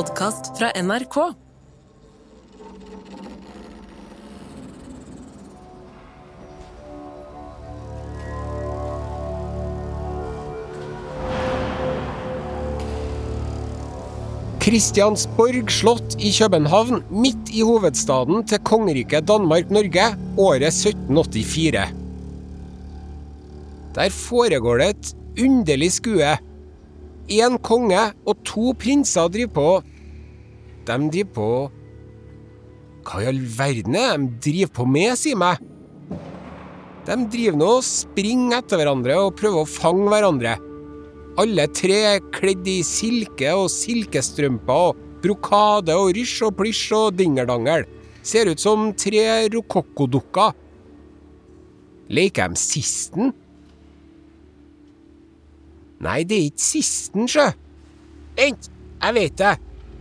podkast fra NRK. Kristiansborg slott i København, midt i hovedstaden til kongeriket Danmark-Norge, året 1784. Der foregår det et underlig skue. Én konge og to prinser driver på De driver på Hva i all verden er det de driver på med, si meg? De driver nå og springer etter hverandre og prøver å fange hverandre. Alle tre er kledd i silke og silkestrømper og brokade og rysj og plysj og dingerdangel. Ser ut som tre rokokkodukker. Leker de sisten? Nei, det er ikke sisten, sjø. Vent, jeg vet det.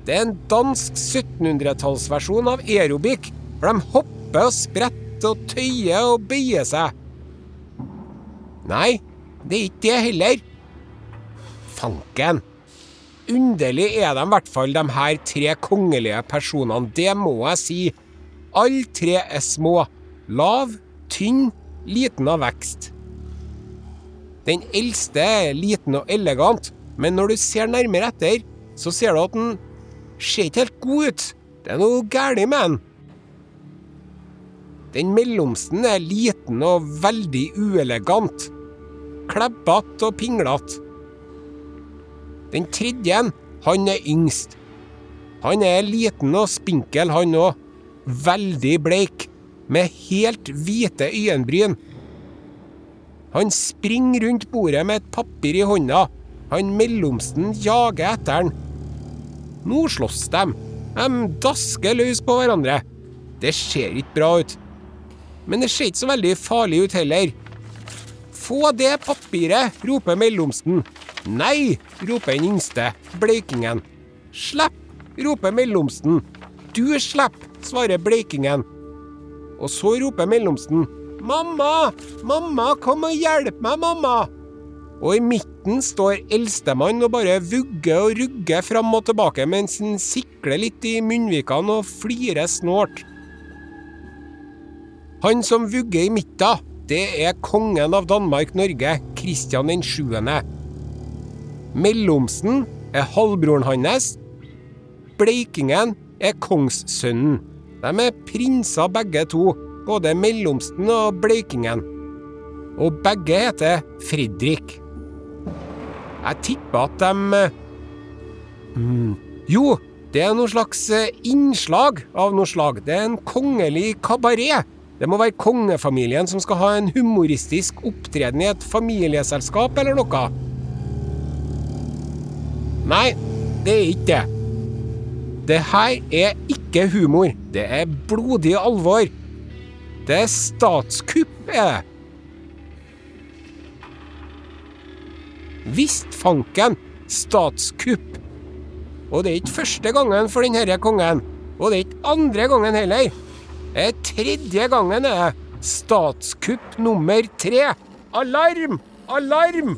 Det er en dansk 1700-tallsversjon av aerobic, for de hopper og spretter og tøyer og bøyer seg. Nei, det er ikke det heller. Fanken. Underlig er de i hvert fall, de her tre kongelige personene, det må jeg si. Alle tre er små. Lav, tynn, liten av vekst. Den eldste er liten og elegant, men når du ser nærmere etter, så ser du at den ser ikke helt god ut. Det er noe galt med den. Den mellomsten er liten og veldig uelegant. Klebbete og pinglete. Den tredje, han er yngst. Han er liten og spinkel, han òg. Veldig bleik, med helt hvite øyenbryn. Han springer rundt bordet med et papir i hånda. Han mellomsten jager etter han. Nå slåss de. De dasker løs på hverandre. Det ser ikke bra ut. Men det ser ikke så veldig farlig ut heller. Få det papiret, roper mellomsten. Nei, roper den yngste, bleikingen. Slipp, roper mellomsten. Du slipp, svarer bleikingen. Og så roper mellomsten. Mamma! Mamma, kom og hjelp meg, mamma! Og i midten står eldstemann og bare vugger og rugger fram og tilbake mens han sikler litt i munnvikene og flirer snålt. Han som vugger i midten, det er kongen av Danmark-Norge, Kristian den 7. Mellomsten er halvbroren hans. Bleikingen er kongssønnen. De er prinser begge to både mellomsten og bleikingen. Og begge heter Fridrik. Jeg tipper at de mm, Jo, det er noe slags innslag av noe slag. Det er en kongelig kabaret. Det må være kongefamilien som skal ha en humoristisk opptreden i et familieselskap eller noe. Nei, det er ikke det. Det her er ikke humor. Det er blodig alvor. Det er statskupp, er det. Visst fanken statskupp. Og det er ikke første gangen for denne kongen. Og det er ikke andre gangen heller. Det er tredje gangen det er statskupp nummer tre. Alarm! Alarm!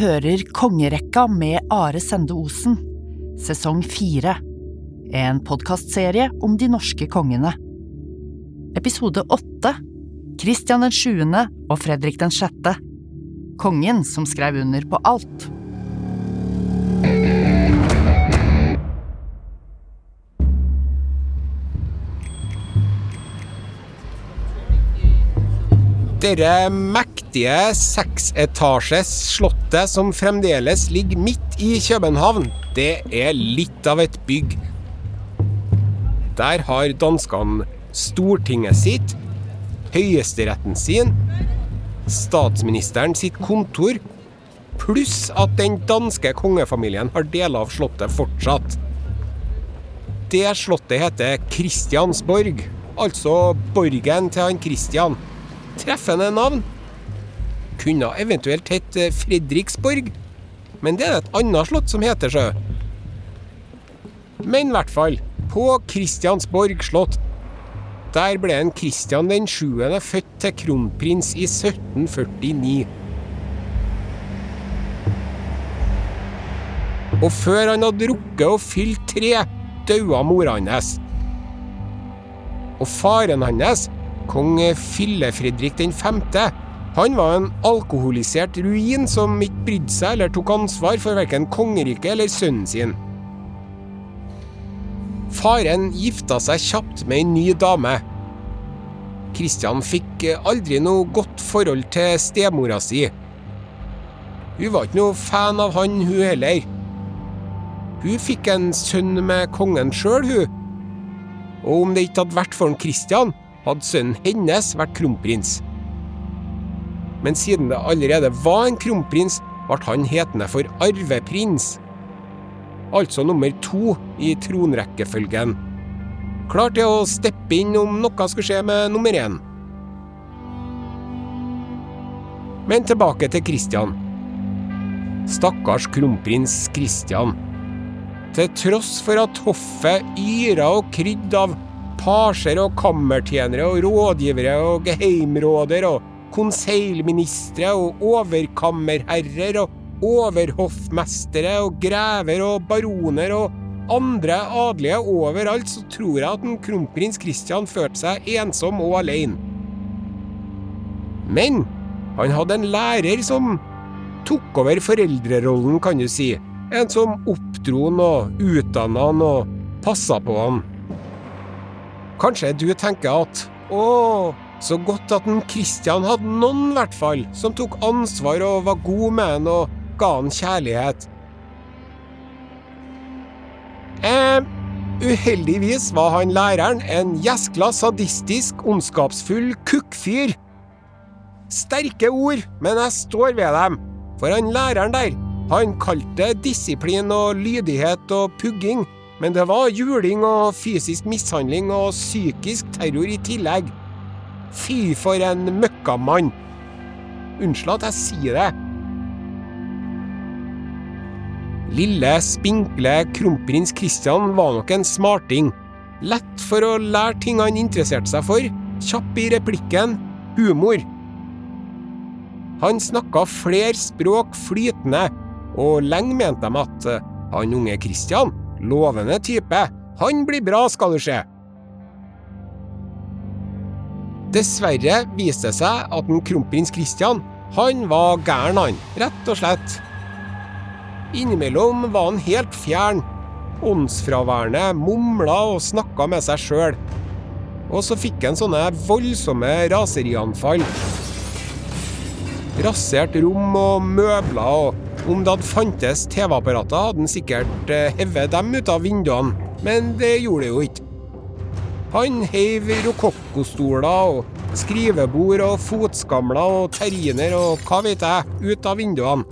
Hører Kongerekka med Are Sende Osen, sesong fire. En podkastserie om de norske kongene. Episode åtte Kristian sjuende og Fredrik den sjette. Kongen som skrev under på alt. Dette mektige seksetasjes slottet som fremdeles ligger midt i København, det er litt av et bygg. Der har danskene Stortinget sitt, Høyesteretten sin, statsministeren sitt kontor, pluss at den danske kongefamilien har deler av slottet fortsatt. Det slottet heter Kristiansborg, altså borgen til han Kristian. Treffende navn. Kunne eventuelt hett eh, Fredriksborg, men det er et annet slott som heter så. Men i hvert fall, på Kristiansborg slott. Der ble en Kristian den 7. født til kronprins i 1749. Og før han hadde rukket å fylle tre, daua mora hans. Og faren hans, kong Fylle-Fredrik 5., han var en alkoholisert ruin som ikke brydde seg eller tok ansvar for verken kongeriket eller sønnen sin. Faren gifta seg kjapt med ei ny dame. Kristian fikk aldri noe godt forhold til stemora si. Hun var ikke noe fan av han, hun heller. Hun fikk en sønn med kongen sjøl, hun. Og om det ikke hadde vært for Kristian, hadde sønnen hennes vært kronprins. Men siden det allerede var en kronprins, ble han hetende for arveprins. Altså nummer to i tronrekkefølgen. Klar til å steppe inn om noe skulle skje med nummer én. Men tilbake til Kristian. Stakkars kronprins Kristian. Til tross for at hoffet yra og krydd av pasjer og kammertjenere og rådgivere og geheimråder og konseilministre og overkammerherrer og overhoffmestere og grever og baroner og andre adelige overalt, så tror jeg at en kronprins Kristian følte seg ensom og alene. Men han hadde en lærer som tok over foreldrerollen, kan du si. En som oppdro han og utdanna han og passa på han. Kanskje du tenker at å, så godt at en Kristian hadde noen, i hvert fall, som tok ansvar og var god med han og ga han kjærlighet. Eh, uheldigvis var han læreren en gjeskla, sadistisk, ondskapsfull kukkfyr. Sterke ord, men jeg står ved dem, for han læreren der han kalte disiplin og lydighet og pugging, men det var juling og fysisk mishandling og psykisk terror i tillegg. Fy for en møkkamann! Unnskyld at jeg sier det. Lille, spinkle kronprins Christian var nok en smarting. Lett for å lære ting han interesserte seg for. Kjapp i replikken. Humor. Han snakka flere språk flytende og lenge mente de at eh, han unge Christian, lovende type, han blir bra, skal du se. Dessverre viste det seg at en kronprins Christian, han var gæren, han, rett og slett. Innimellom var han helt fjern, åndsfraværende, mumla og snakka med seg sjøl. Og så fikk han sånne voldsomme raserianfall. Rasert rom og møbler og om det hadde fantes TV-apparater, hadde han sikkert eh, hevet dem ut av vinduene, men det gjorde det jo ikke. Han heiv rokokkostoler og skrivebord og fotskamler og terriner og hva vet jeg, ut av vinduene.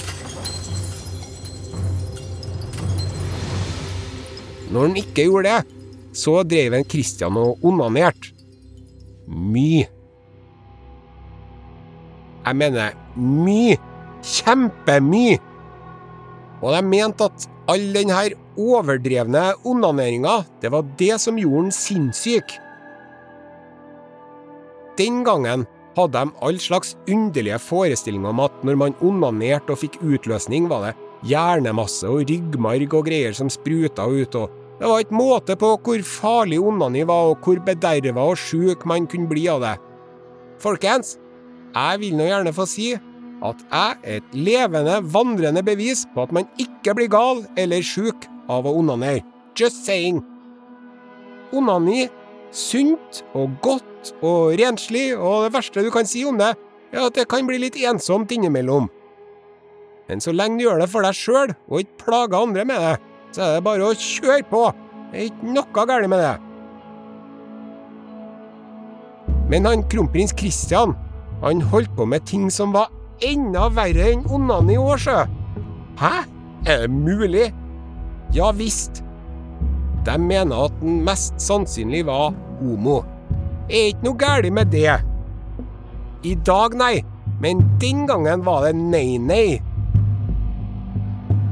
Når han ikke gjorde det, så drev en Christian og onanerte. Mye. Jeg mener mye. Kjempemye. Og de mente at all denne overdrevne onaneringa, det var det som gjorde han sinnssyk. Den gangen hadde de all slags underlige forestillinger om at når man onanerte og fikk utløsning, var det hjernemasse og ryggmarg og greier som spruta ut, og det var ikke måte på hvor farlig onani var, og hvor bederva og sjuk man kunne bli av det. Folkens, jeg vil nå gjerne få si at jeg er et levende, vandrende bevis på at man ikke blir gal eller sjuk av å onanere. Just saying. Onani, sunt og godt og renslig, og det verste du kan si om det, er at det kan bli litt ensomt innimellom. Men så lenge du gjør det for deg sjøl, og ikke plager andre med det, så er det bare å kjøre på. Det er ikke noe galt med det. Men han kronprins Christian, han holdt på med ting som var enda verre enn onani i sjø. Hæ? Er det mulig? Ja visst. De mener at den mest sannsynlig var homo. Er ikke noe galt med det. I dag, nei, men den gangen var det nei-nei.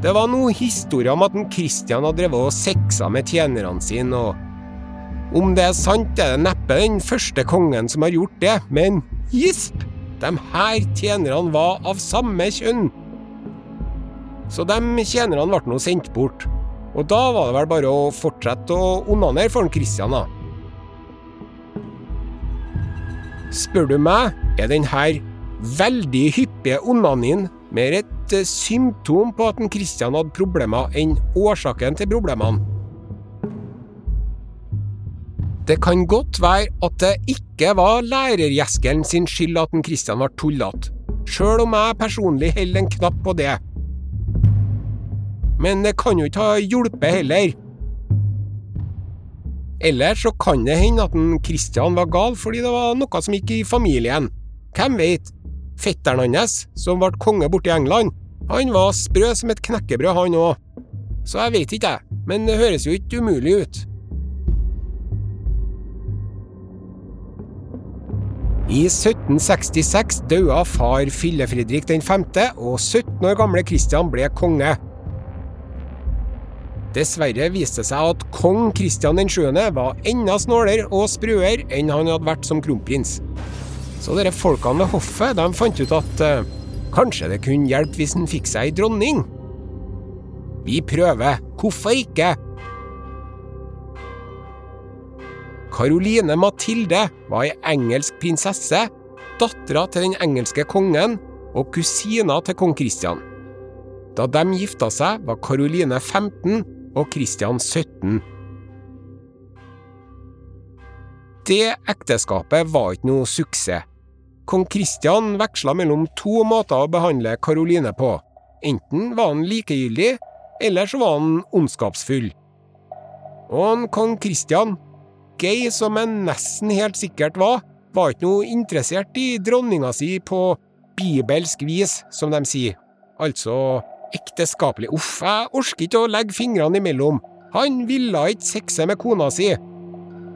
Det var noe historie om at en Christian hadde drevet og sexa med tjenerne sine, og om det er sant, er det neppe den første kongen som har gjort det, men gisp! De her tjenerne var av samme kjønn. Så de tjenerne ble nå sendt bort, og da var det vel bare å fortsette å onanere for Kristian, da. Spør du meg, er den her veldig hyppige onanien mer et eh, symptom på at Kristian hadde problemer, enn årsaken til problemene. Det kan godt være at det ikke var lærergjeskelen sin skyld at en Kristian var tullete, sjøl om jeg personlig holder en knapp på det. Men det kan jo ikke ha hjulpet heller. Eller så kan det hende at en Kristian var gal fordi det var noe som gikk i familien. Hvem vet? Fetteren hans, som ble konge borte i England, han var sprø som et knekkebrød, han òg. Så jeg vet ikke, jeg, men det høres jo ikke umulig ut. I 1766 døde far Fille-Fredrik 5., og 17 år gamle Kristian ble konge. Dessverre viste det seg at kong Kristian 7. var enda snålere og sprøere enn han hadde vært som kronprins. Så dere folkene ved hoffet de fant ut at uh, kanskje det kunne hjelpe hvis han fikk seg ei dronning. Vi prøver, hvorfor ikke? Caroline Mathilde var ei engelsk prinsesse, dattera til den engelske kongen og kusina til kong Kristian. Da de gifta seg, var Caroline 15 og Kristian 17. Det ekteskapet var ikke noe suksess. Kong Kristian veksla mellom to måter å behandle Caroline på. Enten var han likegyldig, eller så var han ondskapsfull. Og kong Christian, gay som han nesten helt sikkert var, var ikke noe interessert i dronninga si på bibelsk vis, som de sier. Altså ekteskapelig. Uff, jeg orker ikke å legge fingrene imellom. Han ville ikke sexe med kona si.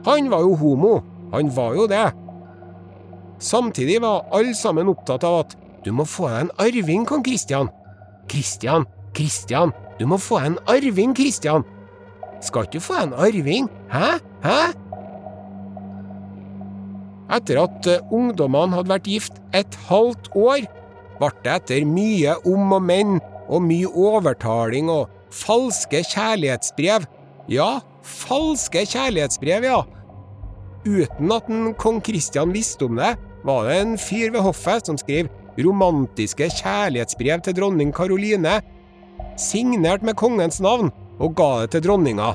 Han var jo homo. Han var jo det. Samtidig var alle sammen opptatt av at du må få deg en arving, kong Kristian. Kristian, Kristian, du må få deg en arving, Kristian. Skal ikke du få deg en arving? Hæ? Hæ? Etter at eh, ungdommene hadde vært gift et halvt år, ble det etter mye om og men og mye overtaling og falske kjærlighetsbrev. Ja, falske kjærlighetsbrev, ja. Uten at en kong Kristian visste om det, var det en fyr ved hoffet som skrev romantiske kjærlighetsbrev til dronning Karoline, signert med kongens navn, og ga det til dronninga.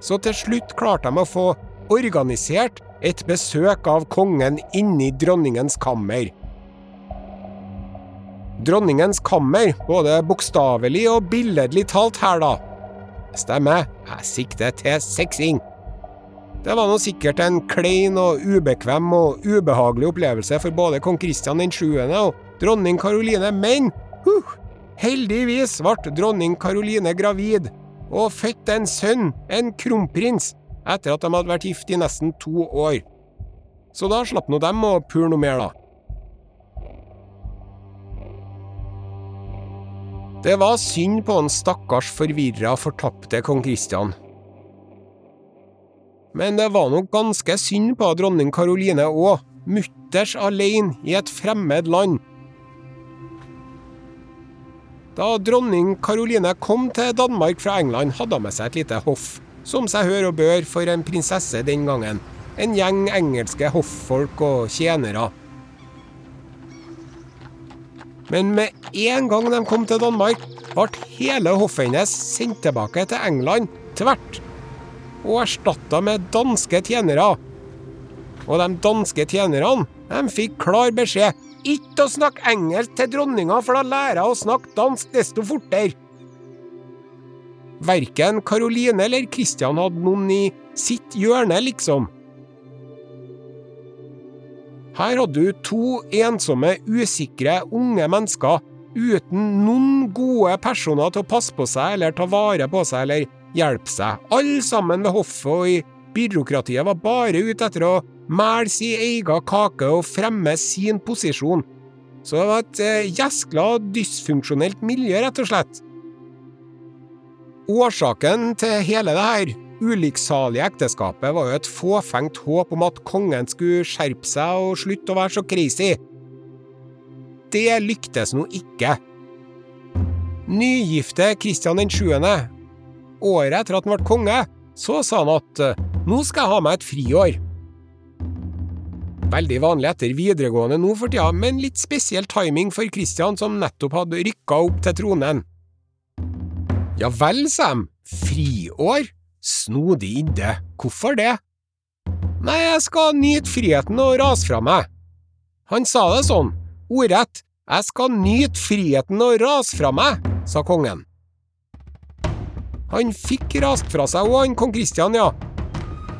Så til slutt klarte de å få organisert et besøk av kongen inni dronningens kammer. Dronningens kammer, både bokstavelig og billedlig talt her, da. Stemmer, jeg sikter til sexing. Det var nå sikkert en klein og ubekvem og ubehagelig opplevelse for både kong Kristian 7. og dronning Karoline, men huh, heldigvis ble dronning Karoline gravid og fødte en sønn, en kronprins, etter at de hadde vært gift i nesten to år. Så da slapp nå dem å pule noe mer, da. Det var synd på en stakkars forvirra, fortapte kong Kristian. Men det var nok ganske synd på dronning Karoline òg, mutters alene i et fremmed land. Da dronning Karoline kom til Danmark fra England, hadde hun med seg et lite hoff, som seg hør og bør for en prinsesse den gangen. En gjeng engelske hoffolk og tjenere. Men med en gang de kom til Danmark, ble hele hoffet hennes sendt tilbake til England tvert, og erstatta med danske tjenere. Og de danske tjenerne fikk klar beskjed ikke å snakke engelsk til dronninga, for da lærer hun å snakke dansk desto fortere. Verken Karoline eller Christian hadde noen i sitt hjørne, liksom. Her hadde du to ensomme, usikre, unge mennesker uten noen gode personer til å passe på seg eller ta vare på seg eller hjelpe seg. Alle sammen ved hoffet og i byråkratiet var bare ute etter å mæle sin egen kake og fremme sin posisjon. Så det var et eh, gjeskla dysfunksjonelt miljø, rett og slett. Årsaken til hele det her ulykksalige ekteskapet var jo et fåfengt håp om at kongen skulle skjerpe seg og slutte å være så crazy. Det lyktes nå ikke. Nygifte Kristian 7., året etter at han ble konge, så sa han at nå skal jeg ha meg et friår. Veldig vanlig etter videregående nå for tida, men litt spesiell timing for Kristian som nettopp hadde rykka opp til tronen. Ja vel, sa de. Friår? Snodig idé. Hvorfor det? Nei, jeg skal nyte friheten og rase fra meg. Han sa det sånn, ordrett. Jeg skal nyte friheten og rase fra meg, sa kongen. Han fikk rast fra seg òg, han kong Kristian, ja.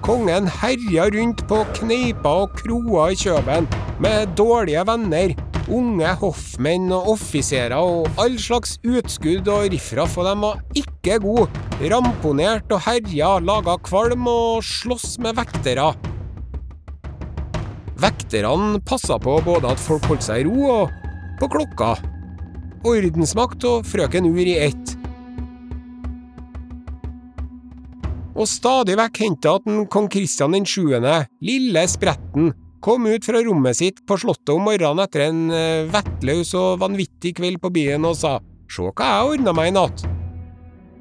Kongen herja rundt på kneiper og kroer i Kjøben, med dårlige venner, unge hoffmenn og offiserer og all slags utskudd og riffraff, og de var ikke gode. Ramponert og herja, laga kvalm og sloss med vektere. Vekterne passa på både at folk holdt seg i ro, og på klokka. Ordensmakt og frøken Ur i ett. Og stadig vekk henta en kong Kristian 7., lille spretten, kom ut fra rommet sitt på slottet om morgenen etter en eh, vettløs og vanvittig kveld på byen og sa Sjå hva jeg ordna meg i natt.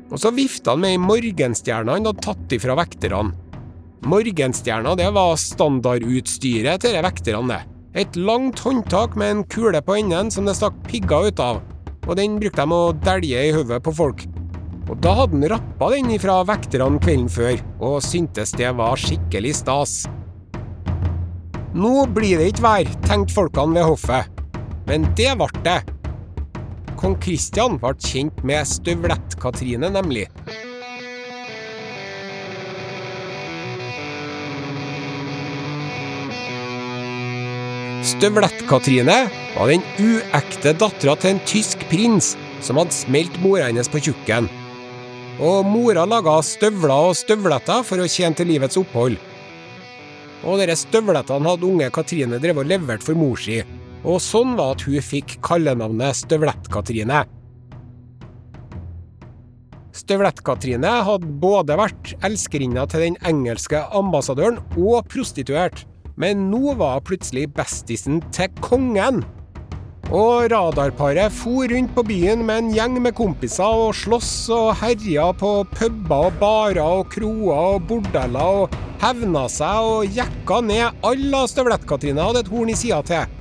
Og så vifta han med ei morgenstjerne han hadde tatt ifra vekterne. Morgenstjerna det var standardutstyret til vekterne. Et langt håndtak med en kule på enden som det stakk pigger ut av, og den brukte de å dælje i hodet på folk. Og da hadde han rappa den ifra vekterne kvelden før, og syntes det var skikkelig stas. Nå blir det ikke vær, tenkte folkene ved hoffet. Men det ble det. Kong Kristian ble kjent med Støvlett-Katrine, nemlig. Støvlett-Katrine var den uekte dattera til en tysk prins som hadde smelt mora hennes på tjukken. Og mora laga støvler og støvletter for å tjene til livets opphold. Og dere støvlettene hadde unge Katrine drevet og levert for mor si, og sånn var at hun fikk kallenavnet Støvlett-Katrine. Støvlett-Katrine hadde både vært elskerinna til den engelske ambassadøren og prostituert, men nå var plutselig bestisen til kongen. Og radarparet for rundt på byen med en gjeng med kompiser og sloss og herja på puber og barer og kroer og bordeller og hevna seg og jekka ned alle Støvlett-Katrine hadde et horn i sida til.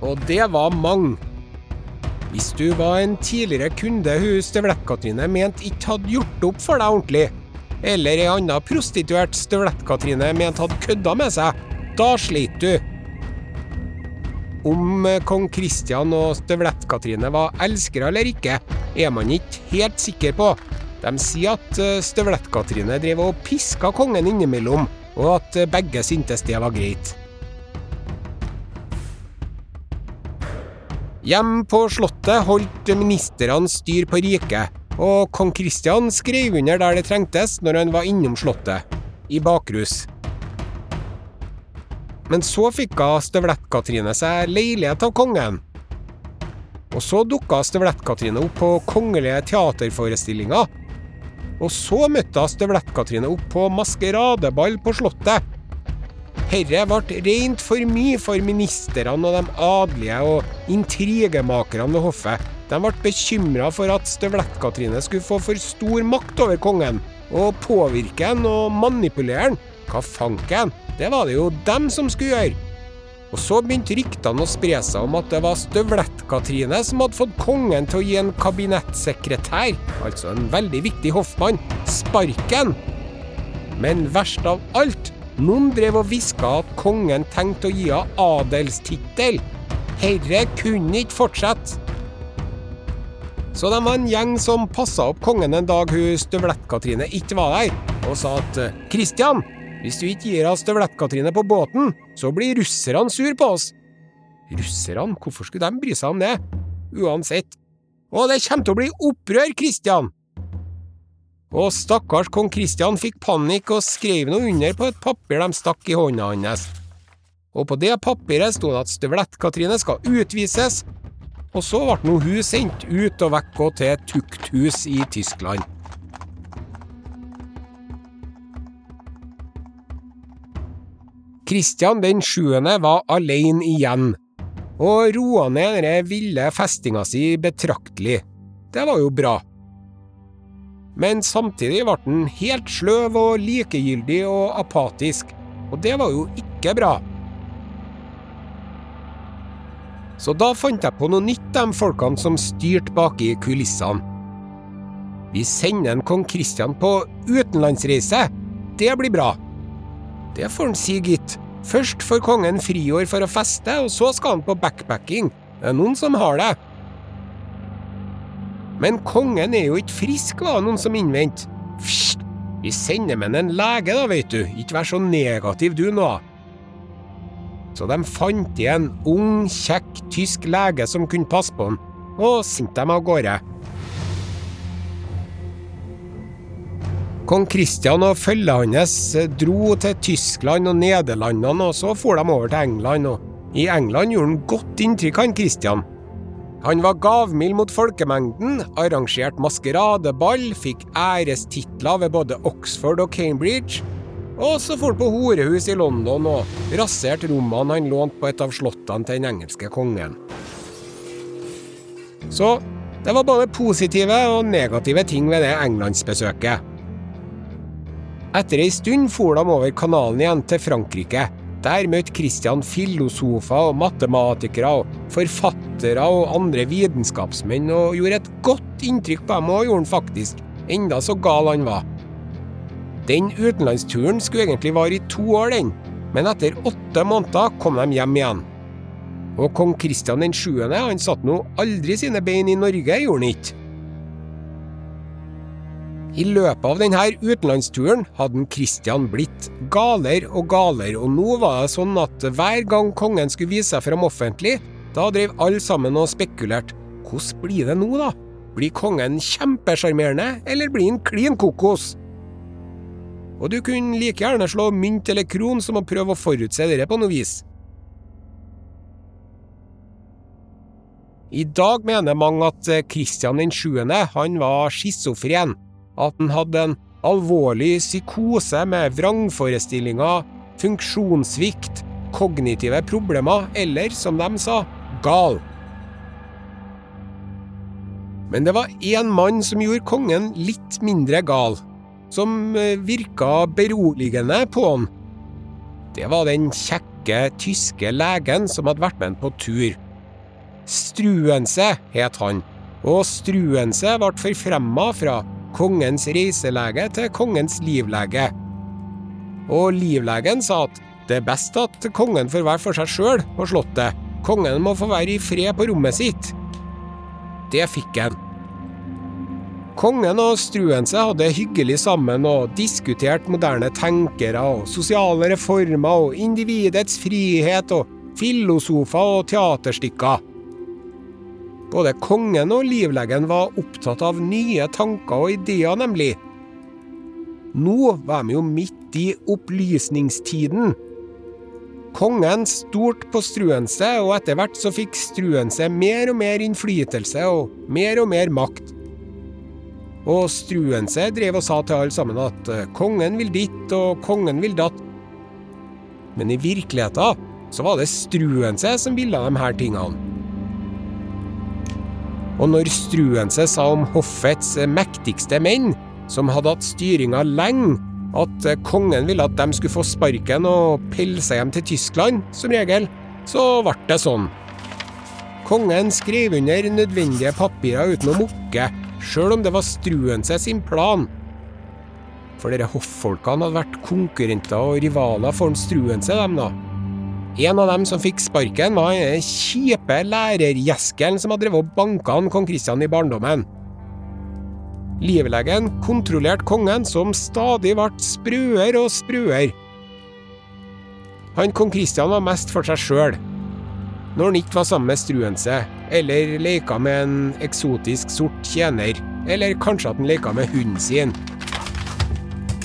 Og det var mange. Hvis du var en tidligere kunde hun Støvlett-Katrine mente ikke hadde gjort opp for deg ordentlig, eller ei anna prostituert Støvlett-Katrine mente hadde kødda med seg, da sleit du. Om kong Kristian og Støvlett-Katrine var elskere eller ikke, er man ikke helt sikker på. De sier at Støvlett-Katrine drev og piska kongen innimellom, og at begge syntes det var greit. Hjem på slottet holdt ministrene styr på riket, og kong Kristian skrev under der det trengtes når han var innom slottet, i bakrus. Men så fikk Støvlett-Katrine seg leilighet av kongen. Og så dukka Støvlett-Katrine opp på kongelige teaterforestillinger. Og så møtte Støvlett-Katrine opp på maskeradeball på Slottet. Herre ble rent for mye for ministrene og de adelige og intrigemakerne ved hoffet. De ble bekymra for at Støvlett-Katrine skulle få for stor makt over kongen, og påvirke han og manipulere han. Hva fanken? Det var det jo dem som skulle gjøre. Og så begynte ryktene å spre seg om at det var Støvlett-Katrine som hadde fått kongen til å gi en kabinettsekretær, altså en veldig viktig hoffmann, sparken. Men verst av alt, noen drev og hviska at kongen tenkte å gi henne adelstittel. Herre kunne ikke fortsette. Så de var en gjeng som passa opp kongen en dag hun Støvlett-Katrine ikke var der, og sa at Kristian, hvis du ikke gir oss Støvlett-Katrine på båten, så blir russerne sur på oss. Russerne? Hvorfor skulle de bry seg om det? Uansett. Og det kommer til å bli opprør, Kristian! Og stakkars kong Kristian fikk panikk og skrev noe under på et papir de stakk i hånda hans. og på det papiret sto det at Støvlett-Katrine skal utvises, og så ble hun sendt ut og vekk til et tukthus i Tyskland. Kristian den sjuende var alene igjen, og roa ned den ville festinga si betraktelig. Det var jo bra. Men samtidig ble han helt sløv og likegyldig og apatisk, og det var jo ikke bra. Så da fant jeg på noe nytt, de folkene som styrte bak i kulissene. Vi sender en kong Kristian på utenlandsreise. Det blir bra. Det får han si, gitt. Først får kongen friår for å feste, og så skal han på backpacking. Det er noen som har det. Men kongen er jo ikke frisk, var det noen som innvendte. Fst, vi sender med en lege, da, vet du. Ikke vær så negativ du nå. Så de fant igjen en ung, kjekk tysk lege som kunne passe på han, og sendte dem av gårde. Kong Kristian og følget hans dro til Tyskland og Nederlandene, og så for de over til England. og I England gjorde han godt inntrykk, han Kristian. Han var gavmild mot folkemengden, arrangerte maskeradeball, fikk ærestitler ved både Oxford og Cambridge, og så for han på horehus i London og raserte rommene han lånte på et av slottene til den engelske kongen. Så det var både positive og negative ting ved det englandsbesøket. Etter ei stund for de over kanalen igjen til Frankrike. Der møtte Christian filosofer og matematikere og forfattere og andre vitenskapsmenn, og gjorde et godt inntrykk på dem, og gjorde han faktisk, enda så gal han var. Den utenlandsturen skulle egentlig vare i to år, den, men etter åtte måneder kom de hjem igjen. Og kong Kristian 7. han satte nå aldri sine bein i Norge, gjorde han ikke. I løpet av denne utenlandsturen hadde Kristian blitt galer og galer, og nå var det sånn at hver gang kongen skulle vise seg fram offentlig, da drev alle sammen og spekulerte. Hvordan blir det nå, da? Blir kongen kjempesjarmerende, eller blir han klin kokos? Og du kunne like gjerne slå mynt eller kron som å prøve å forutse dette på noe vis. I dag mener mange at Kristian 7. han var schizofren at han hadde en alvorlig psykose med vrangforestillinger, funksjonssvikt, kognitive problemer eller, som de sa, gal. Men det var én mann som gjorde kongen litt mindre gal, som eh, virka beroligende på han. Det var den kjekke tyske legen som hadde vært med han på tur. Struense het han, og Struense ble forfremma fra kongens reiselege til kongens livlege. Og livlegen sa at det er best at kongen får være for seg sjøl på slottet. Kongen må få være i fred på rommet sitt. Det fikk han. Kongen og Struense hadde hyggelig sammen og diskutert moderne tenkere og sosiale reformer og individets frihet og filosofer og teaterstykker. Både kongen og livlegen var opptatt av nye tanker og ideer, nemlig. Nå var de jo midt i opplysningstiden. Kongen stolte på Struense, og etter hvert så fikk Struense mer og mer innflytelse og mer og mer makt. Og Struense drev og sa til alle sammen at eh, kongen vil ditt og kongen vil datt. Men i virkeligheten så var det Struense som ville de her tingene. Og når Struense sa om hoffets mektigste menn, som hadde hatt styringa lenge, at kongen ville at de skulle få sparken og pelse hjem til Tyskland, som regel, så ble det sånn. Kongen skrev under nødvendige papirer uten å mukke, sjøl om det var Struense sin plan. For dere hoffolkene hadde vært konkurrenter og rivaler for Struense, dem da. En av dem som fikk sparken, var den kjipe lærergjeskelen som hadde drevet og banka kong Kristian i barndommen. Livlegen kontrollerte kongen, som stadig ble sprøere og sprøere. Han kong Kristian var mest for seg sjøl. Når han ikke var sammen med Struense, eller leka med en eksotisk sort tjener, eller kanskje at han leka med hunden sin.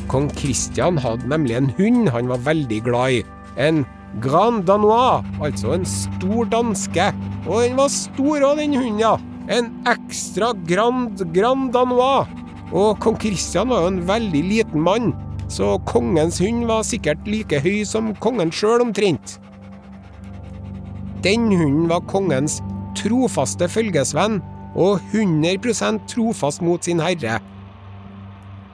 Kong Kristian hadde nemlig en hund han var veldig glad i. En Grand Danois, altså en stor danske. Og den var stor òg, den hunden, ja. En ekstra Grand Grand Danois. Og kong Christian var jo en veldig liten mann, så kongens hund var sikkert like høy som kongen sjøl omtrent. Den hunden var kongens trofaste følgesvenn, og 100% trofast mot sin herre.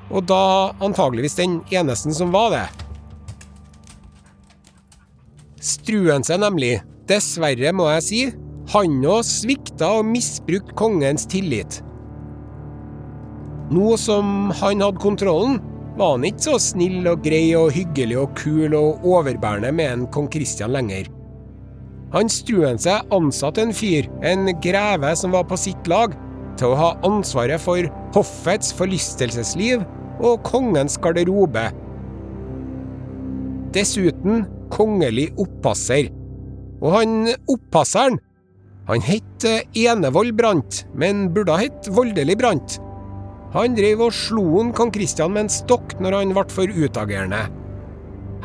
Og da antageligvis den eneste som var det. Struense, nemlig. Dessverre, må jeg si. Han òg svikta og misbrukte kongens tillit. Nå som han hadde kontrollen, var han ikke så snill og grei og hyggelig og kul og overbærende med en kong Kristian lenger. Han Struense ansatte en fyr, en greve som var på sitt lag, til å ha ansvaret for hoffets forlystelsesliv og kongens garderobe. Dessuten kongelig oppasser. Og han oppasseren, han het Enevold Brant, men burde ha hett Voldelig Brant. Han drev og slo kong Kristian med en stokk når han ble for utagerende.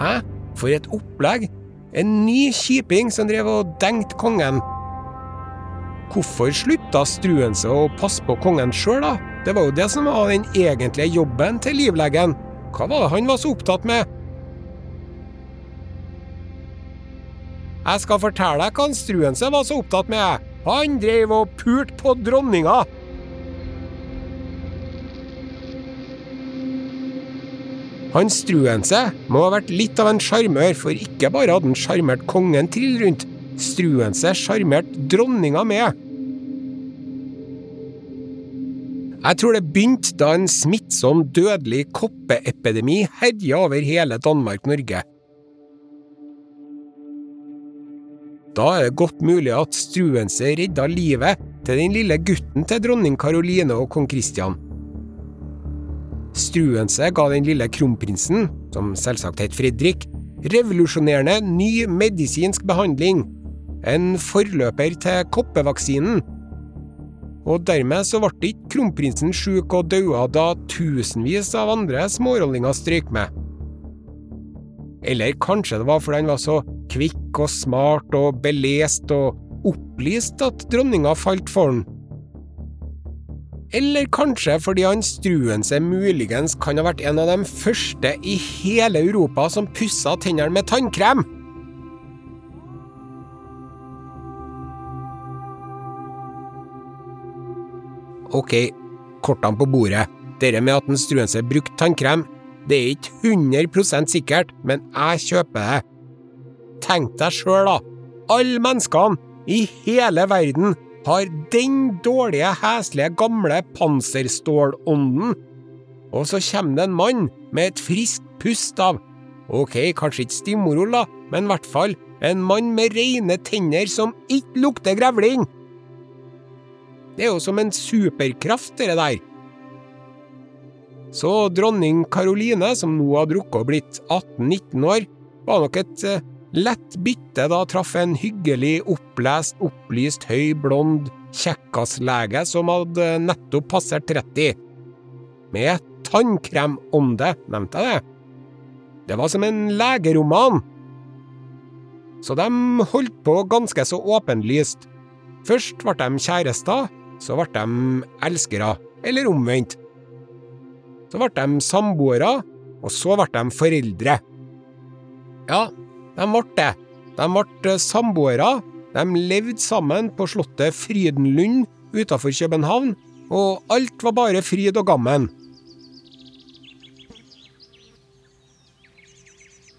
Hæ, for et opplegg! En ny kjiping som drev og dengte kongen. Hvorfor slutta Struense å passe på kongen sjøl, da? Det var jo det som var den egentlige jobben til livlegen. Hva var det han var så opptatt med? Jeg skal fortelle deg hva Struense var så opptatt med. Han drev og pulte på dronninga. Han Struense må ha vært litt av en sjarmør, for ikke bare hadde han sjarmert kongen trill rundt, Struense sjarmerte dronninga med. Jeg tror det begynte da en smittsom, dødelig koppeepidemi herja over hele Danmark-Norge. Da er det godt mulig at Struense redda livet til den lille gutten til dronning Karoline og kong Kristian. Struense ga den lille kronprinsen, som selvsagt het Fredrik, revolusjonerende ny medisinsk behandling, en forløper til koppevaksinen. Og dermed så ble ikke kronprinsen sjuk og daua da tusenvis av andre smårollinger strøyk med. Eller kanskje det var fordi han var så kvikk og smart og belest og opplyst at dronninga falt for han. Eller kanskje fordi han Struense muligens kan ha vært en av de første i hele Europa som pussa tennene med tannkrem? Ok, kortene på bordet. Dere med at en Struense brukte tannkrem, det er ikke 100% sikkert, men jeg kjøper det. Tenk deg sjøl, da. Alle menneskene i hele verden har den dårlige, heslige, gamle panserstålånden. Og så kommer det en mann med et friskt pust av Ok, kanskje ikke Stimorol, da, men i hvert fall en mann med reine tenner som ikke lukter grevling. Det er jo som en superkraft, det der. Så dronning Karoline, som nå hadde rukket å blitt 18-19 år, var nok et eh, lett bytte da traff en hyggelig, opplest, opplyst, høy, blond kjekkaslege som hadde nettopp passert 30. Med tannkremånde, nevnte jeg det. Det var som en legeroman. Så de holdt på ganske så åpenlyst. Først ble de kjærester, så ble de elskere, eller omvendt. Så ble de samboere, og så ble de foreldre. Ja, de ble det. De ble samboere. De levde sammen på slottet Frydenlund utenfor København, og alt var bare fryd og gammen.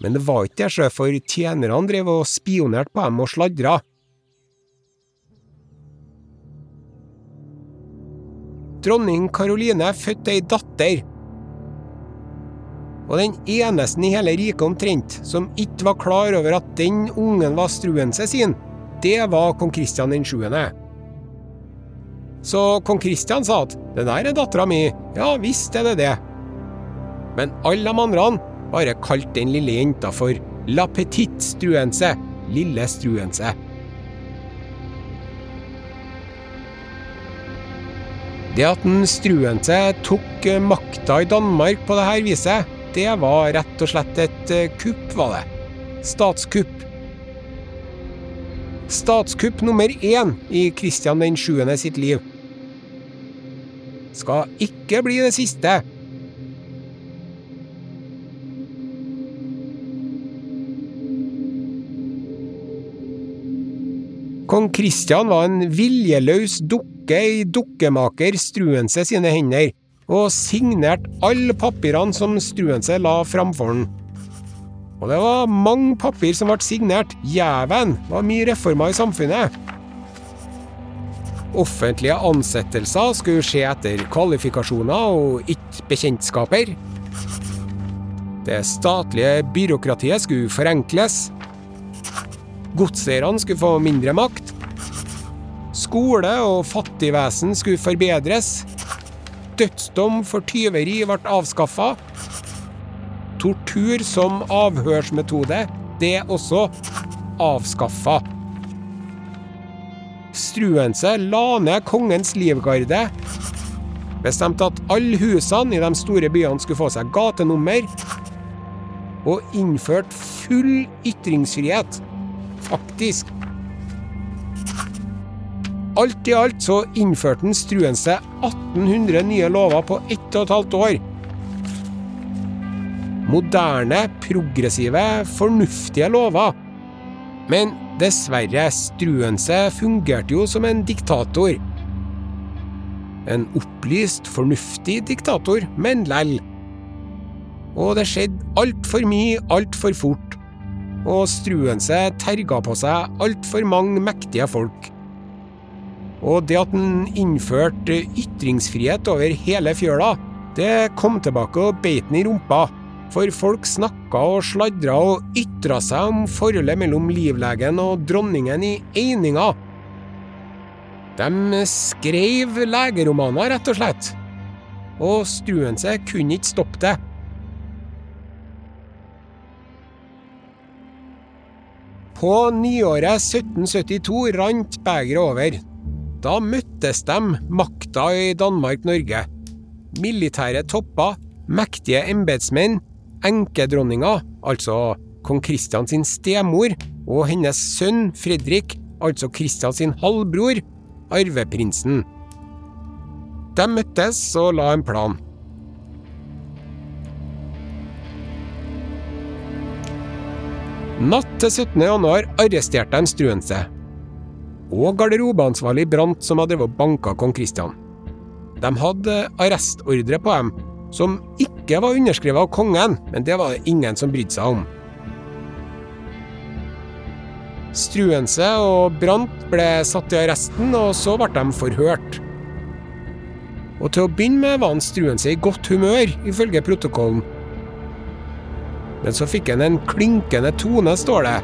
Men det var ikke det, for tjenerne drev og spionerte på dem og sladra. Dronning Karoline fødte ei datter. Og den eneste i hele riket omtrent som ikke var klar over at den ungen var Struense sin, det var kong Kristian den sjuende. Så kong Kristian sa at 'det der er dattera mi', ja visst er det det. Men alle de andre bare kalte den lille jenta for La Petite Struense, lille Struense. Det at en Struense tok makta i Danmark på dette viset, det var rett og slett et kupp, var det. Statskupp. Statskupp nummer én i Kristian den 7. sitt liv. Skal ikke bli det siste. Kong Kristian var en viljeløs dukke i dukkemaker Struense sine hender, og signerte alle papirene som Struense la framfor han. Og det var mange papir som ble signert. Jæven var mye reformer i samfunnet. Offentlige ansettelser skulle skje etter kvalifikasjoner og ikke bekjentskaper. Det statlige byråkratiet skulle forenkles. Godseierne skulle få mindre makt. Skole og fattigvesen skulle forbedres. Dødsdom for tyveri ble avskaffa. Tortur som avhørsmetode, det også avskaffa. Struense la ned kongens livgarde. Bestemte at alle husene i de store byene skulle få seg gatenummer. Og innførte full ytringsfrihet. Faktisk. Alt i alt så innførte han Struense 1800 nye lover på ett og et halvt år. Moderne, progressive, fornuftige lover. Men dessverre, Struense fungerte jo som en diktator. En opplyst, fornuftig diktator, men lell. Og det skjedde altfor mye altfor fort. Og Struense terga på seg altfor mange mektige folk. Og det at han innførte ytringsfrihet over hele fjøla, det kom tilbake og beit han i rumpa. For folk snakka og sladra og ytra seg om forholdet mellom livlegen og dronningen i eininga. De skrev legeromaner, rett og slett. Og Struense kunne ikke stoppe det. På nyåret 1772 rant begeret over. Da møttes de, makta i Danmark-Norge. Militære topper, mektige embetsmenn, enkedronninga, altså kong Kristian sin stemor, og hennes sønn Fredrik, altså Kristian sin halvbror, arveprinsen. De møttes og la en plan. Natt til 17. januar arresterte de Struense og garderobeansvarlig Brant, som hadde banka kong Kristian. De hadde arrestordre på dem, som ikke var underskrevet av kongen, men det var det ingen som brydde seg om. Struense og Brant ble satt i arresten, og så ble de forhørt. Og til å begynne med var han Struense i godt humør, ifølge protokollen. Men så fikk han en klinkende tone, står det.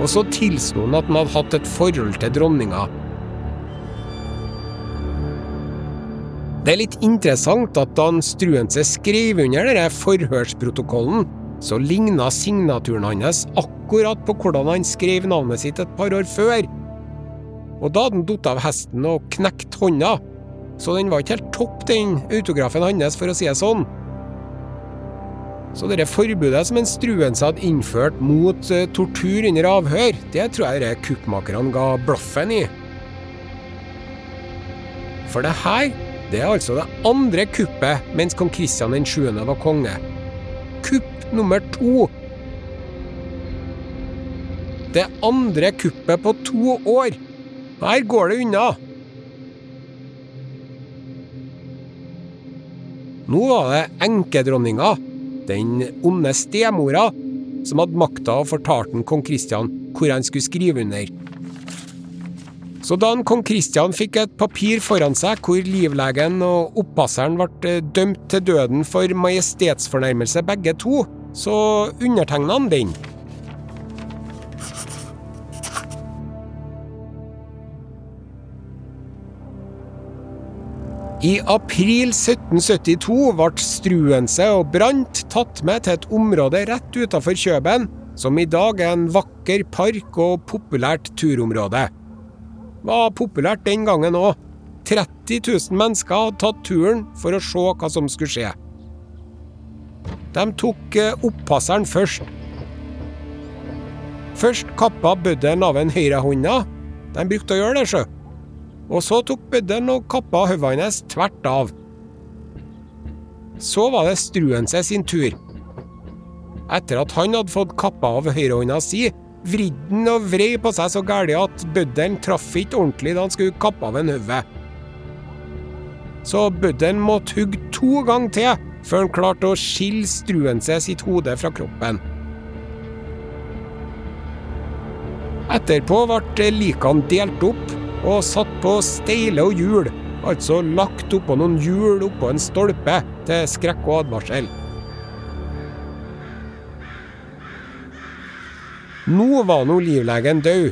Og så tilsto han at han hadde hatt et forhold til dronninga. Det er litt interessant at da Struense skrev under denne forhørsprotokollen, så ligna signaturen hans akkurat på hvordan han skrev navnet sitt et par år før. Og da hadde han falt av hesten og knekt hånda, så den var ikke helt topp, den autografen hans, for å si det sånn. Så det forbudet som en Struense hadde innført mot uh, tortur under avhør, det tror jeg kuppmakerne ga blaffen i. For det her, det er altså det andre kuppet mens kong Kristian 7. var konge. Kupp nummer to. Det andre kuppet på to år. Her går det unna. Nå var det enkedronninga den onde stemora, som hadde makta og fortalte kong Kristian hvor han skulle skrive under. Så da kong Kristian fikk et papir foran seg hvor livlegen og oppasseren ble dømt til døden for majestetsfornærmelse begge to, så undertegna han den. I april 1772 ble Struense og Brant tatt med til et område rett utenfor Kjøben, som i dag er en vakker park og populært turområde. Var populært den gangen òg. 30 000 mennesker hadde tatt turen for å se hva som skulle skje. De tok eh, oppasseren først. Først kappa bøddelen av en høyrehånda. De brukte å gjøre det, sjø. Og så tok bøddelen og kappa hodet hans tvert av. Så var det Struense sin tur. Etter at han hadde fått kappa av høyrehånda si, vridde han og vrei på seg så gæli at bøddelen traff ikke ordentlig da han skulle kappe av en hode. Så bøddelen måtte hugge to ganger til før han klarte å skille Struense sitt hode fra kroppen. Etterpå ble likene delt opp og satt på steile og hjul, altså lagt oppå noen hjul oppå en stolpe til skrekk og advarsel. Nå var nå livlegen død.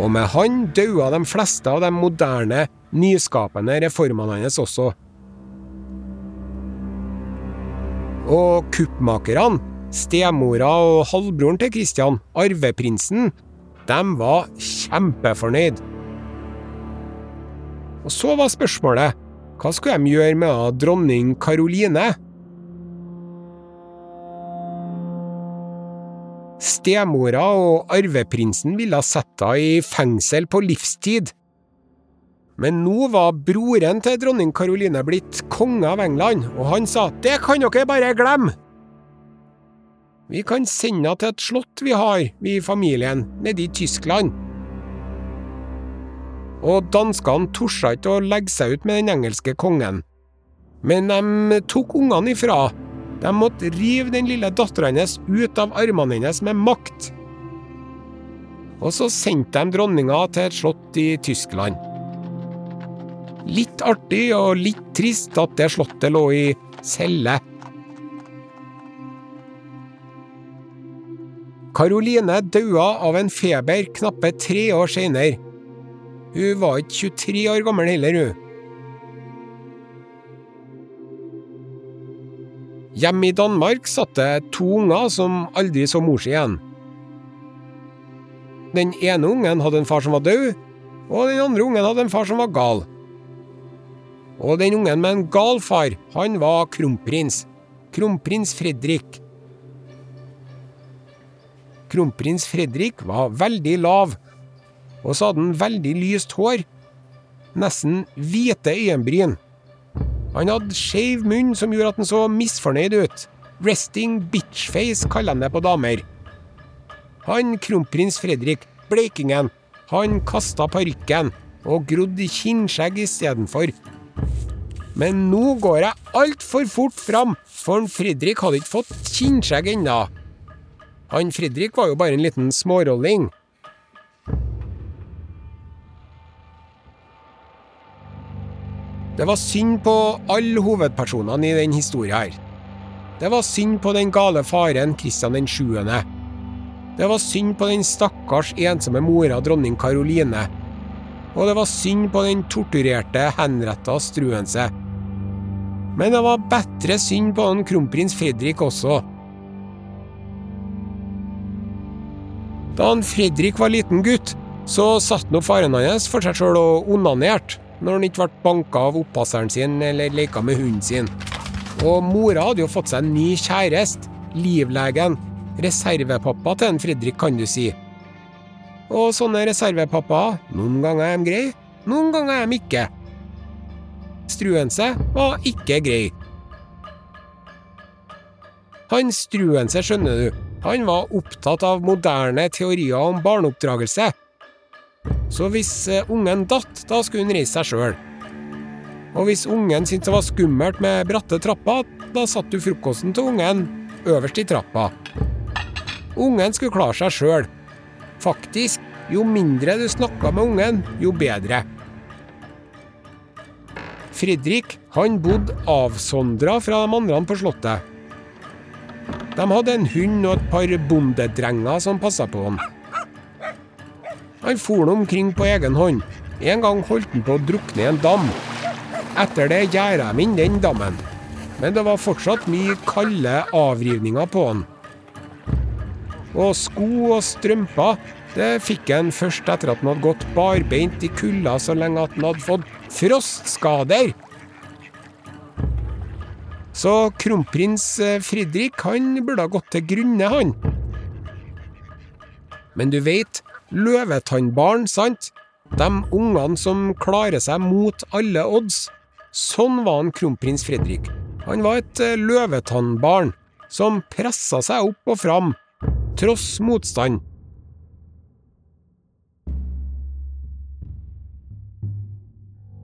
Og med han daua de fleste av de moderne, nyskapende reformene hans også. Og kuppmakerne, stemora og halvbroren til Kristian, arveprinsen, de var kjempefornøyd. Og så var spørsmålet, hva skulle de gjøre med dronning Karoline? Stemora og arveprinsen ville sette henne i fengsel på livstid. Men nå var broren til dronning Karoline blitt konge av England, og han sa det kan dere bare glemme! Vi kan sende henne til et slott vi har, vi i familien, nede i Tyskland. Og danskene torde ikke å legge seg ut med den engelske kongen. Men de tok ungene ifra de måtte rive den lille dattera hennes ut av armene hennes med makt. Og så sendte de dronninga til et slott i Tyskland. Litt artig og litt trist at det slottet lå i celle. Karoline daua av en feber knappe tre år seinere. Hun var ikke 23 år gammel heller, hun. Hjemme i Danmark satt det to unger som aldri så mor si igjen. Den ene ungen hadde en far som var død, og den andre ungen hadde en far som var gal. Og den ungen med en gal far, han var kronprins. Kronprins Fredrik. Kronprins Fredrik var veldig lav, og så hadde han veldig lyst hår. Nesten hvite øyenbryn. Han hadde skeiv munn som gjorde at han så misfornøyd ut. Resting bitchface kaller han det på damer. Han kronprins Fredrik, bleikingen, han kasta parykken og grodde kinnskjegg istedenfor. Men nå går jeg altfor fort fram, for Fredrik hadde ikke fått kinnskjegg ennå. Han Fredrik var jo bare en liten smårolling. Det var synd på alle hovedpersonene i den historien her. Det var synd på den gale faren Kristian den 7. Det var synd på den stakkars ensomme mora dronning Karoline. Og det var synd på den torturerte, henretta Struense. Men det var bedre synd på han kronprins Fredrik også. Da han Fredrik var liten gutt, så satt nå faren hans for seg sjøl og onanerte når han ikke ble banka av oppasseren sin eller leka med hunden sin. Og mora hadde jo fått seg en ny kjæreste, livlegen, reservepappa til en Fredrik, kan du si. Og sånne reservepappaer, noen ganger er de greie, noen ganger er de ikke. Struense var ikke grei. Han Struense, skjønner du, han var opptatt av moderne teorier om barneoppdragelse, så hvis eh, ungen datt, da skulle hun reise seg sjøl. Og hvis ungen syntes det var skummelt med bratte trapper, da satte du frokosten til ungen øverst i trappa. Ungen skulle klare seg sjøl. Faktisk, jo mindre du snakka med ungen, jo bedre. Fredrik han bodde avsondra fra de andre på slottet. De hadde en hund og et par bondedrenger som passa på han. Han for omkring på egen hånd. En gang holdt han på å drukne i en dam. Etter det gjerda de inn den dammen. Men det var fortsatt mye kalde avrivninger på han. Og sko og strømper, det fikk han først etter at han hadde gått barbeint i kulda så lenge at han hadde fått frostskader. Så kronprins Fridrik Fredrik han burde ha gått til grunne, han. Men du veit, løvetannbarn, sant? De ungene som klarer seg mot alle odds. Sånn var han kronprins Fredrik. Han var et eh, løvetannbarn som pressa seg opp og fram, tross motstand.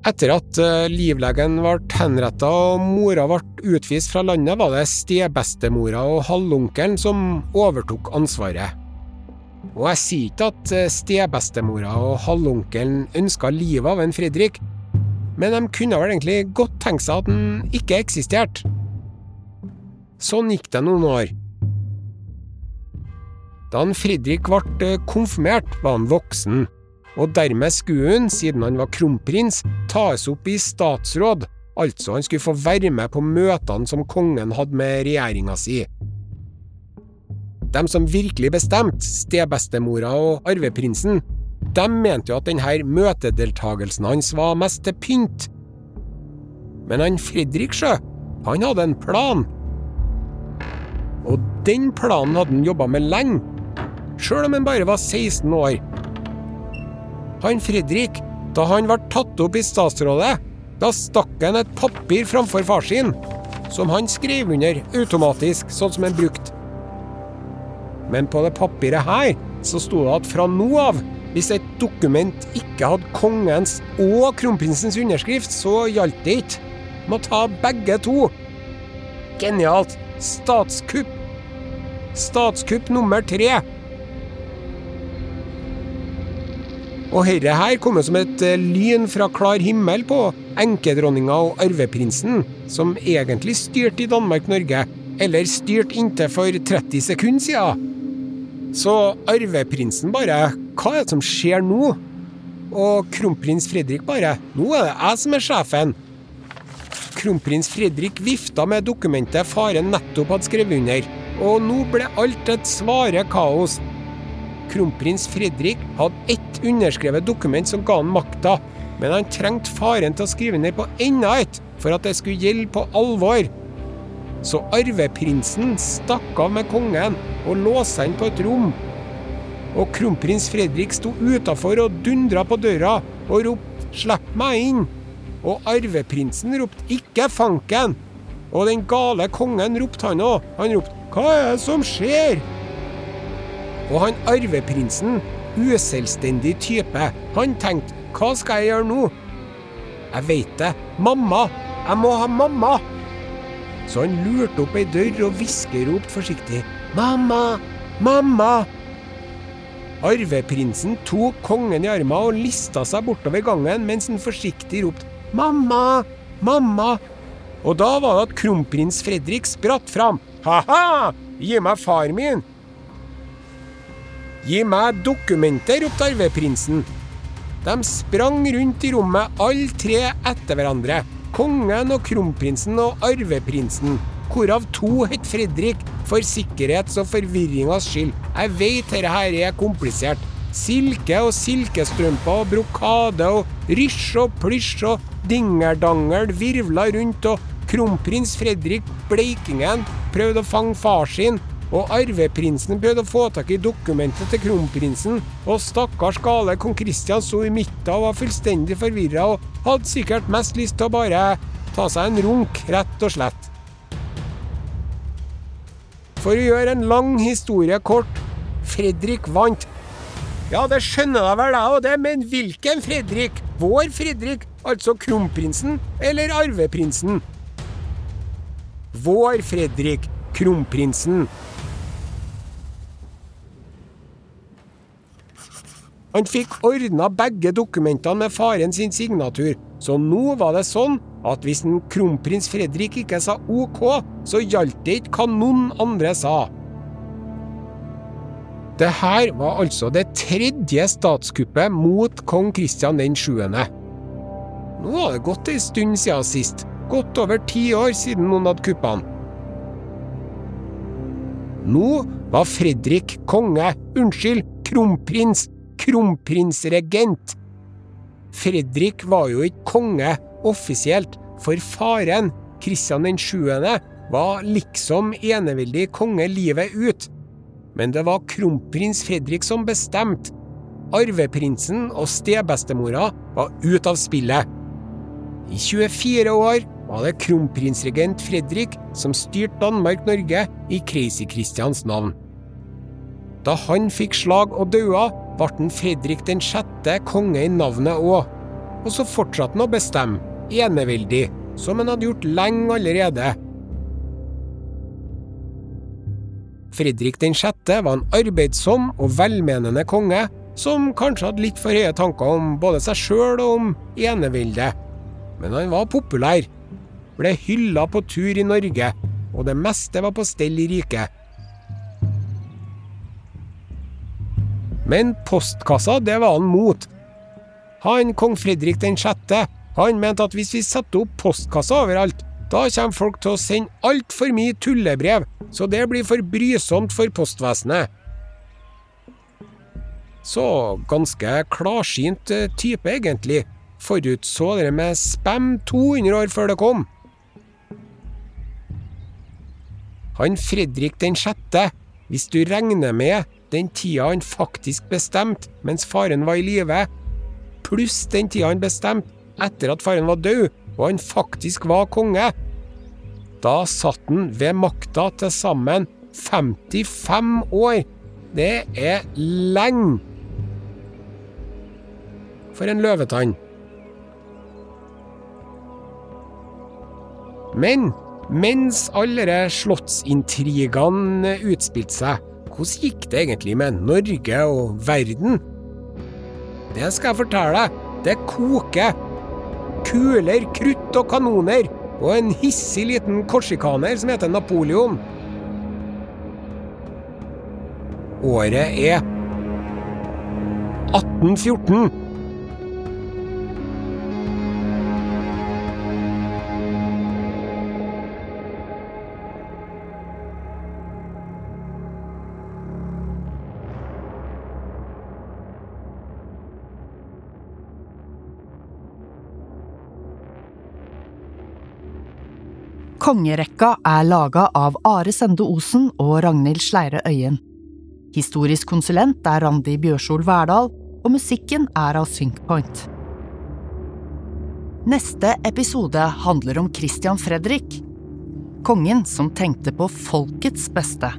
Etter at eh, livlegen ble henretta og mora ble utvist fra landet, var det stebestemora og halvonkelen som overtok ansvaret. Og jeg sier ikke at eh, stebestemora og halvonkelen ønska livet av en Fredrik, men de kunne vel egentlig godt tenke seg at han ikke eksisterte. Sånn gikk det noen år. Da han Fredrik ble eh, konfirmert, var han voksen og dermed skulle han, siden han var kronprins, tas opp i statsråd, altså han skulle få være med på møtene som kongen hadde med regjeringa si. De som virkelig bestemte, stebestemora og arveprinsen, de mente jo at denne møtedeltagelsen hans var mest til pynt. Men han Fredrik sjø, han hadde en plan. Og den planen hadde han jobba med lenge, sjøl om han bare var 16 år. Han Fredrik, da han ble tatt opp i statsrådet, da stakk han et papir framfor far sin, som han skrev under automatisk, sånn som han brukte. Men på det papiret her så sto det at fra nå av, hvis et dokument ikke hadde kongens og kronprinsens underskrift, så gjaldt det ikke. Må ta begge to. Genialt. Statskupp. Statskupp nummer tre. Og herre her kommer som et eh, lyn fra klar himmel på enkedronninga og arveprinsen, som egentlig styrte i Danmark-Norge, eller styrte inntil for 30 sekunder siden. Så arveprinsen bare Hva er det som skjer nå? Og kronprins Fredrik bare Nå er det jeg som er sjefen. Kronprins Fredrik vifta med dokumentet faren nettopp hadde skrevet under, og nå ble alt et svare kaos Kronprins Fredrik hadde ett underskrevet dokument som ga han makta, men han trengte faren til å skrive ned på enda et for at det skulle gjelde på alvor. Så arveprinsen stakk av med kongen og låste seg inn på et rom. Og kronprins Fredrik sto utafor og dundra på døra og ropte 'slipp meg inn'. Og arveprinsen ropte 'ikke fanken'. Og den gale kongen ropte han òg. Han ropte 'hva er det som skjer'? Og han arveprinsen, uselvstendig type, han tenkte hva skal jeg gjøre nå? Jeg veit det. Mamma! Jeg må ha mamma! Så han lurte opp ei dør og hviskeropte forsiktig. Mamma! Mamma! Arveprinsen tok kongen i armen og lista seg bortover gangen mens han forsiktig ropte Mamma! Mamma! Og da var det at kronprins Fredrik spratt fram. Ha-ha! Gi meg far min! Gi meg dokumenter, ropte arveprinsen. De sprang rundt i rommet, alle tre etter hverandre. Kongen og kronprinsen og arveprinsen, hvorav to het Fredrik, for sikkerhets- og forvirringas skyld. Jeg veit dette her er komplisert. Silke og silkestrømper og brokade og rysj og plysj og dingerdangel virvla rundt, og kronprins Fredrik Bleikingen prøvde å fange far sin, og arveprinsen prøvde å få tak i dokumentet til kronprinsen, og stakkars gale kong Kristian sto i midten og var fullstendig forvirra og hadde sikkert mest lyst til å bare ta seg en runk, rett og slett. For å gjøre en lang historie kort Fredrik vant. Ja, det skjønner jeg vel, jeg og det, men hvilken Fredrik? Vår Fredrik, altså kronprinsen eller arveprinsen? Vår Fredrik, kronprinsen. Han fikk ordna begge dokumentene med faren sin signatur, så nå var det sånn at hvis en kronprins Fredrik ikke sa OK, så gjaldt det ikke hva noen andre sa. Det her var altså det tredje statskuppet mot kong Kristian den 7. Nå var det gått ei stund siden sist, godt over ti år siden noen hadde kuppa han. Nå var Fredrik konge, unnskyld, kronprins, kronprinsregent. Fredrik var jo ikke konge offisielt, for faren, Kristian den 7., var liksom eneveldig konge livet ut. men det var kronprins Fredrik som bestemte. Arveprinsen og stebestemora var ute av spillet. I 24 år var det kronprinsregent Fredrik som styrte Danmark-Norge i Crazy Christians navn. Da han fikk slag og daua, ble Fredrik den sjette konge i navnet òg. Og så fortsatte han å bestemme, eneveldig, som han hadde gjort lenge allerede. Fredrik den sjette var en arbeidsom og velmenende konge, som kanskje hadde litt for høye tanker om både seg sjøl og om eneveldet. Men han var populær, ble hylla på tur i Norge, og det meste var på stell i riket. Men postkassa, det var han mot. Han, kong Fredrik den sjette, han mente at hvis vi setter opp postkassa overalt, da kommer folk til å sende altfor mye tullebrev, så det blir for brysomt for postvesenet. Så ganske klarsynt eh, type, egentlig. Forutså det med spam 200 år før det kom. Han Fredrik den sjette, hvis du regner med den tida han faktisk bestemte mens faren var i live, pluss den tida han bestemte etter at faren var død og han faktisk var konge, da satt han ved makta til sammen 55 år. Det er lenge for en løvetann. Men mens alle slottsintrigene utspilte seg, hvordan gikk det egentlig med Norge og verden? Det skal jeg fortelle deg. Det koker. Kuler, krutt og kanoner. Og en hissig liten korsikaner som heter Napoleon. Året er 1814. Kongerekka er laga av Are Sende Osen og Ragnhild Sleire Øyen. Historisk konsulent er Randi Bjørsol Verdal, og musikken er av Syncpoint. Neste episode handler om Christian Fredrik. Kongen som tenkte på folkets beste.